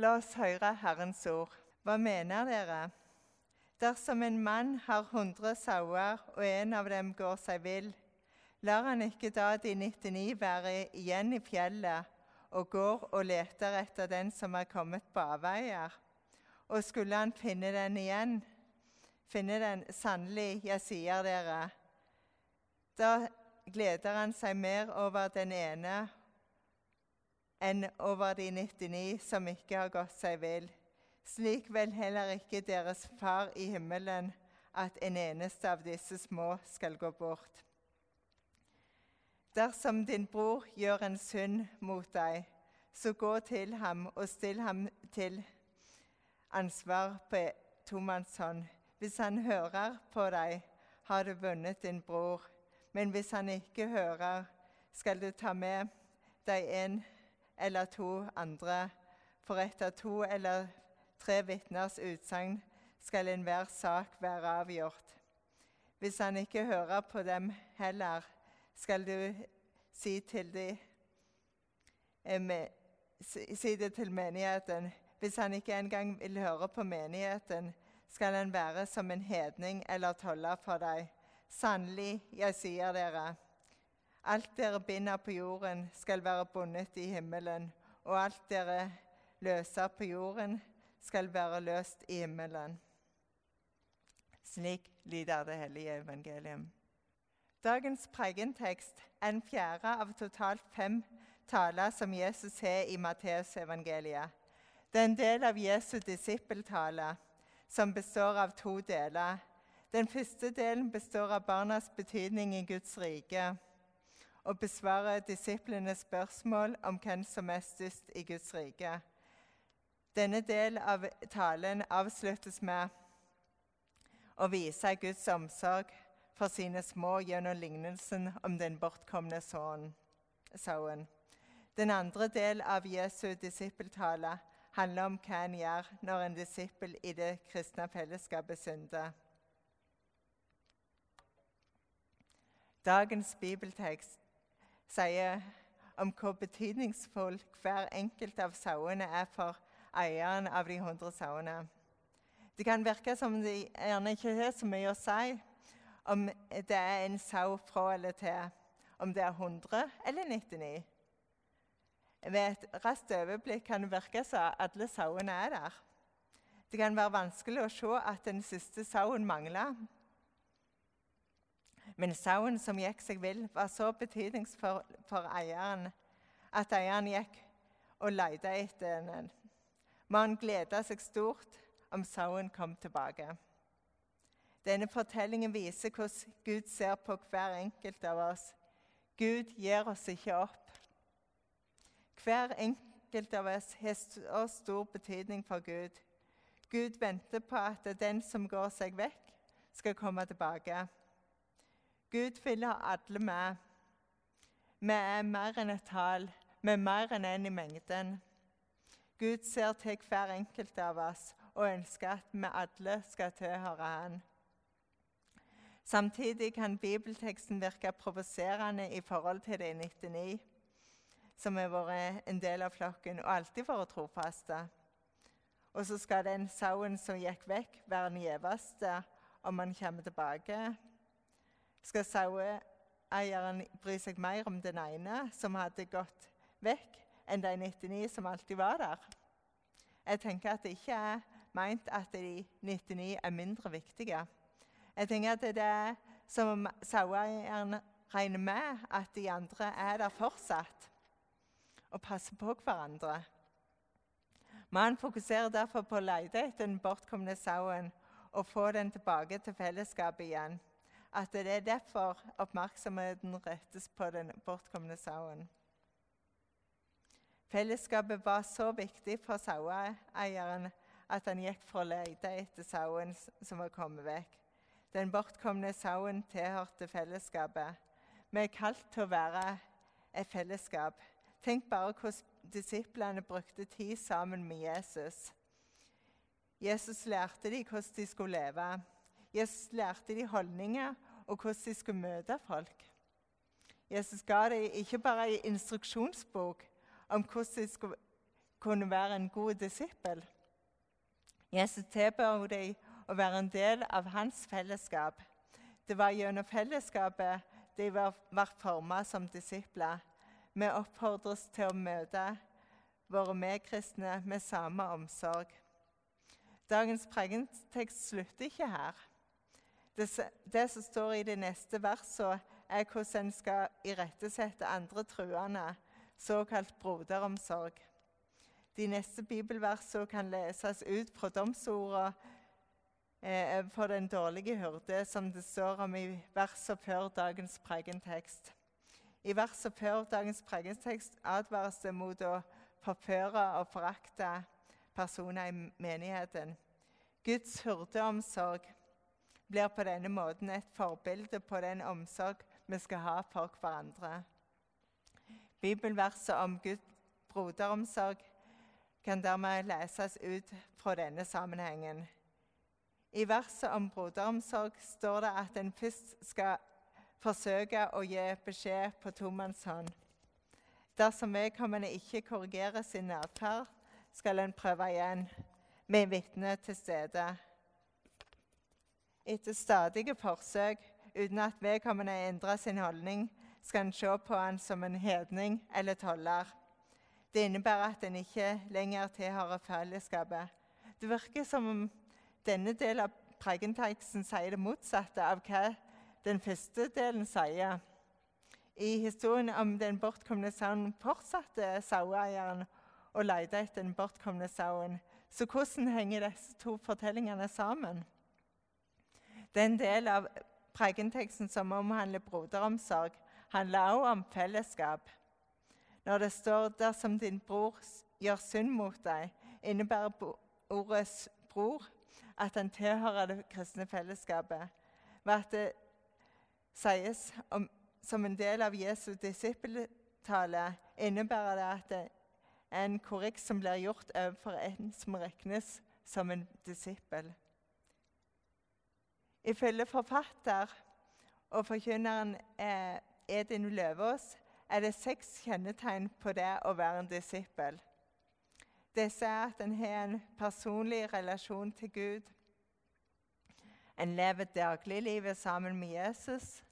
La oss høre Herrens ord. Hva mener dere? Dersom en mann har hundre sauer, og en av dem går seg vill, lar han ikke da de 99 være igjen i fjellet og går og leter etter den som er kommet på avveier? Og skulle han finne den igjen, finne den sannelig, jeg sier dere, da gleder han seg mer over den ene enn over de 99 som ikke har gått seg vill. Slik vil heller ikke deres Far i himmelen at en eneste av disse små skal gå bort. Dersom din bror gjør en synd mot deg, så gå til ham og still ham til ansvar på tomannshånd. Hvis han hører på deg, har du vunnet din bror. Men hvis han ikke hører, skal du ta med deg en eller to andre, for etter to eller tre vitners utsagn skal enhver sak være avgjort. Hvis han ikke hører på dem heller, skal du si, de, eh, si det til menigheten. Hvis han ikke engang vil høre på menigheten, skal han være som en hedning eller toller for deg. Sannelig, jeg sier dere, Alt dere binder på jorden, skal være bundet i himmelen, og alt dere løser på jorden, skal være løst i himmelen. Slik lyder det hellige evangelium. Dagens pregentekst er en fjerde av totalt fem taler som Jesus har i Matteusevangeliet. Det er en del av Jesu disippeltale, som består av to deler. Den første delen består av barnas betydning i Guds rike og besvare disiplenes spørsmål om hvem som er størst i Guds rike. Denne del av talen avsluttes med å vise Guds omsorg for sine små gjennom lignelsen om den bortkomne sauen. Den andre del av Jesu disippeltale handler om hva en gjør når en disippel i det kristne fellesskapet synder. Dagens bibeltekst sier om hvor betydningsfull hver enkelt av sauene er for eieren av de 100 sauene. Det kan virke som det gjerne ikke har så mye å si om det er en sau fra eller til, om det er 100 eller 99. Ved et raskt overblikk kan det virke som alle sauene er der. Det kan være vanskelig å se at den siste sauen mangler. Men sauen som gikk seg vill, var så betydningsfull for eieren at eieren gikk og lette etter den. Mannen gleda seg stort om sauen kom tilbake. Denne fortellingen viser hvordan Gud ser på hver enkelt av oss. Gud gir oss ikke opp. Hver enkelt av oss har så stor betydning for Gud. Gud venter på at den som går seg vekk, skal komme tilbake. Gud fyller alle med. Vi er mer enn et tall. Vi er mer enn én en i mengden. Gud ser til hver enkelt av oss og ønsker at vi alle skal tilhøre Han. Samtidig kan bibelteksten virke provoserende i forhold til de 99 som har vært en del av flokken og alltid vært trofaste. Og så skal den sauen som gikk vekk, være den gjeveste om han kommer tilbake. Skal saueeieren bry seg mer om den ene som hadde gått vekk, enn de 99 som alltid var der? Jeg tenker at det ikke er meint at de 99 er mindre viktige. Jeg tenker at det er som om saueeieren regner med at de andre er der fortsatt og passer på hverandre. Mannen fokuserer derfor på å lete etter den bortkomne sauen og få den tilbake til fellesskapet igjen at det er derfor oppmerksomheten rettes på den bortkomne sauen. Fellesskapet var så viktig for saueeieren at han gikk for å lete etter sauen som var kommet vekk. Den bortkomne sauen tilhørte fellesskapet. Vi er kalt til å være et fellesskap. Tenk bare hvordan disiplene brukte tid sammen med Jesus. Jesus lærte dem hvordan de skulle leve. Jesus lærte de holdninger og hvordan de skulle møte folk. Jesus ga dem ikke bare en instruksjonsbok om hvordan de skulle kunne være en god disippel. Jesus tilbød dem å være en del av hans fellesskap. Det var gjennom fellesskapet de var formet som disipler. Vi oppfordres til å møte våre medkristne med samme omsorg. Dagens pregentekst slutter ikke her. Det, det, som står i de neste versene, er hvordan en skal irettesette andre truende, såkalt broderomsorg. De neste bibelversene kan leses ut fra domsordet eh, for den dårlige hyrde, som det står om i versene før dagens pregentekst. I verset før dagens pregentekst advares det mot å forføre og forakte personer i menigheten. Guds hyrdeomsorg blir på denne måten et forbilde på den omsorg vi skal ha for hverandre. Bibelverset om Guds broderomsorg kan dermed leses ut fra denne sammenhengen. I verset om broderomsorg står det at en først skal forsøke å gi beskjed på tomannshånd. Dersom vedkommende ikke korrigerer sin atferd, skal en prøve igjen, med vitne til stede. Etter stadige forsøk uten at vedkommende endrer sin holdning, skal en se på han som en hedning eller toller. Det innebærer at en ikke lenger tilhører fellesskapet. Det virker som om denne delen av pregenteksten sier det motsatte av hva den første delen sier. I historien om den bortkomne sauen fortsatte saueeieren å lete etter den bortkomne sauen. Så hvordan henger disse to fortellingene sammen? Den del av pregenteksten som omhandler broderomsorg, handler også om fellesskap. Når det står 'dersom din bror gjør synd mot deg', innebærer ordet 'bror' at han tilhører det kristne fellesskapet. Ved at det sies om, som en del av Jesu disippeltale, innebærer det at det er en korrekt som blir gjort overfor en som regnes som en disippel. Ifølge forfatter og forkynneren eh, Edin Løvaas er det seks kjennetegn på det å være en disippel. Disse er at en har en personlig relasjon til Gud. En lever dagliglivet sammen med Jesus.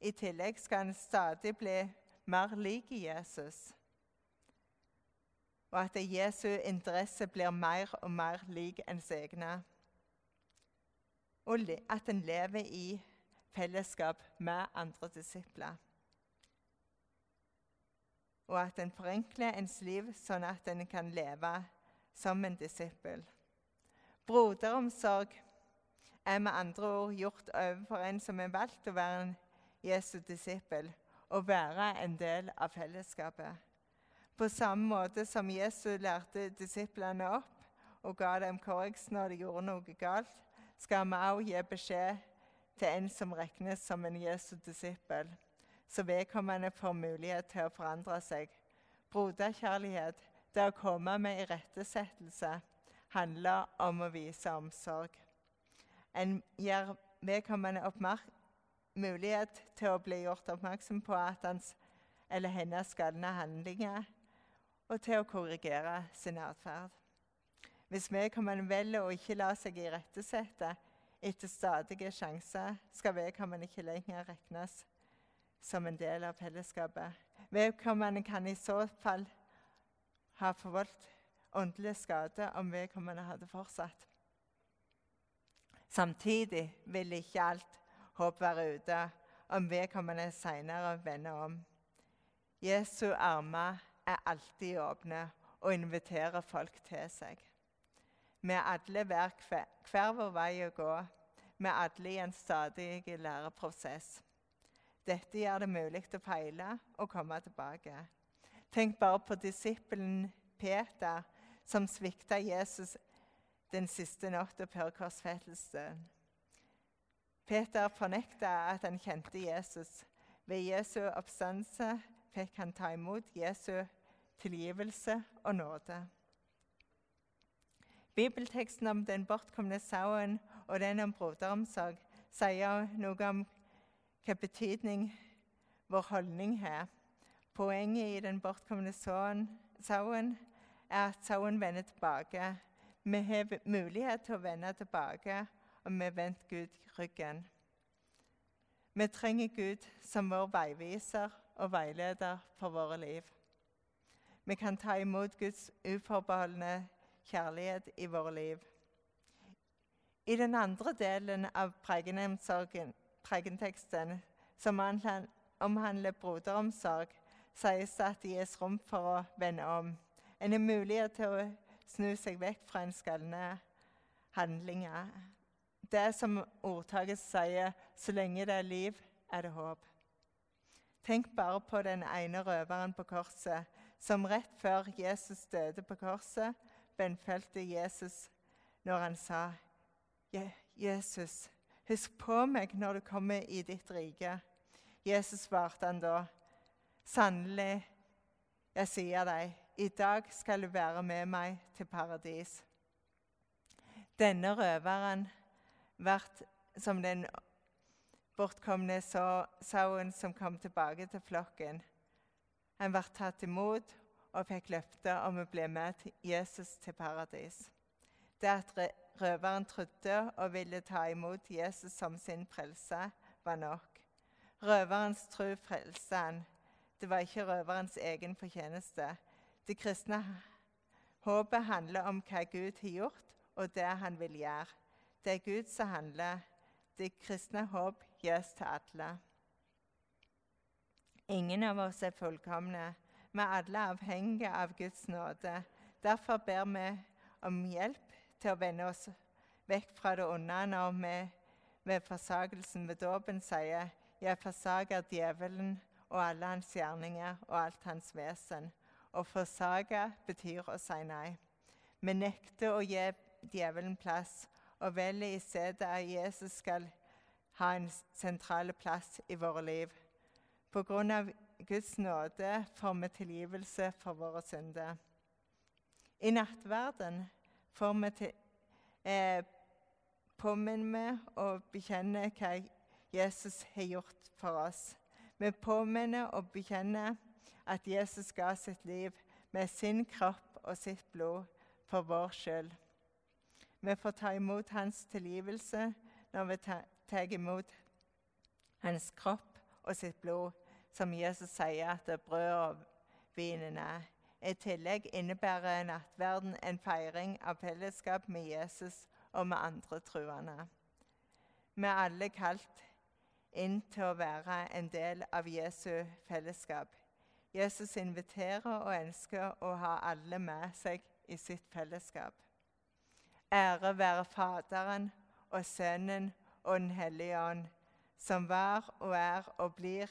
I tillegg skal en stadig bli mer lik Jesus. Og at Jesu interesse blir mer og mer lik ens egne. Og at en lever i fellesskap med andre disipler og at en forenkler ens liv sånn at en kan leve som en disippel. Broderomsorg er med andre ord gjort overfor en som er valgt å være en Jesu disippel, og være en del av fellesskapet. På samme måte som Jesus lærte disiplene opp og ga dem korreks når de gjorde noe galt, skal vi også gi beskjed til en som regnes som en Jesu disippel så vedkommende får mulighet til å forandre seg. Broderkjærlighet, det å komme med irettesettelse, handler om å vise omsorg. En gir vedkommende mulighet til å bli gjort oppmerksom på at hans eller hennes skadende handlinger, og til å korrigere sin atferd. Hvis vedkommende velger å ikke la seg irettesette etter stadige sjanser, skal vedkommende ikke lenger regnes som en del av fellesskapet. Vedkommende kan i så fall ha forvoldt åndelig skade om vedkommende hadde fortsatt. Samtidig vil ikke alt håp være ute om vedkommende senere vender om. Jesu armer er alltid åpne og inviterer folk til seg. Er alle hver, hver vår vei å gå. Er alle i en stadig læreprosess. Dette gjør det mulig å feile og komme tilbake. Tenk bare på disippelen Peter som svikta Jesus den siste natta før korsfestelsen. Peter fornekta at han kjente Jesus. Ved Jesu oppstandelse fikk han ta imot Jesu tilgivelse og nåde. Bibelteksten om den bortkomne sauen og den om broderomsorg sier noe om hva betydning vår holdning har. Poenget i den bortkomne sauen er at sauen vender tilbake. Vi har mulighet til å vende tilbake, og vi har vendt Gud ryggen. Vi trenger Gud som vår veiviser og veileder for våre liv. Vi kan ta imot Guds uforbeholdne kjærlighet i våre liv. I den andre delen av pregenteksten, som omhandler broderomsorg, sies det at det gis rom for å vende om. En har mulighet til å snu seg vekk fra en skallende handlinger. Det som ordtaket sier, så lenge det er liv, er det håp. Tenk bare på den ene røveren på korset som rett før Jesus døde på korset, bønnfølte Jesus når han sa, 'Jesus, husk på meg når du kommer i ditt rike.' Jesus svarte han da, 'Sannelig, jeg sier deg, i dag skal du være med meg til paradis.' Denne røveren ble som den bortkomne sauen som kom tilbake til flokken. Han ble tatt imot og fikk løfte om å bli med til Jesus til paradis. Det at røveren trodde og ville ta imot Jesus som sin frelse, var nok. Røverens tro frelste han. Det var ikke røverens egen fortjeneste. Det kristne håpet handler om hva Gud har gjort, og det han vil gjøre. Det er Gud som handler. Det kristne håp gis til alle. Ingen av oss er fullkomne. Vi er alle avhengige av Guds nåde. Derfor ber vi om hjelp til å vende oss vekk fra det onde når vi ved forsagelsen ved dåpen sier 'Jeg forsaker djevelen og alle hans gjerninger og alt hans vesen'. Å forsake betyr å si nei. Vi nekter å gi djevelen plass og velger i stedet at Jesus skal ha en sentral plass i våre liv. På grunn av Guds nåde får vi tilgivelse for våre synder. I nattverden får vi til, eh, påminner vi og bekjenner hva Jesus har gjort for oss. Vi påminner og bekjenner at Jesus ga sitt liv med sin kropp og sitt blod for vår skyld. Vi får ta imot hans tilgivelse når vi tar imot hans kropp og sitt blod, som Jesus sier at brød og vinen er. I tillegg innebærer nattverden en feiring av fellesskap med Jesus og med andre truende. Vi er alle kalt inn til å være en del av Jesu fellesskap. Jesus inviterer og ønsker å ha alle med seg i sitt fellesskap. Ære være Faderen og Sønnen og Den hellige ånd som var og er og blir